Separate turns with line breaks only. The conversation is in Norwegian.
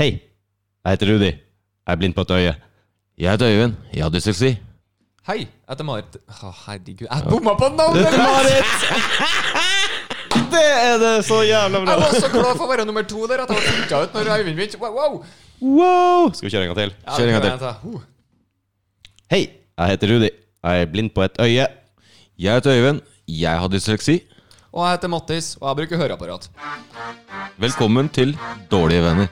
Hei, jeg heter Rudi. Jeg er blind på et øye.
Jeg heter Øyvind. Jeg har dysleksi.
Hei, jeg heter Marit. Å, herregud, jeg bomma på navnet!
Marit! Det er det så jævla bra.
Jeg var så glad for å være nummer to der at jeg var funka ut når Øyvind begynte. Wow, wow.
Wow! Skal vi kjøre en gang til?
Kjør en gang til.
Uh.
Hei, jeg heter Rudi. Jeg er blind på et øye.
Jeg heter Øyvind. Jeg har dysleksi.
Og jeg heter Mattis, og jeg bruker høreapparat.
Velkommen til Dårlige venner.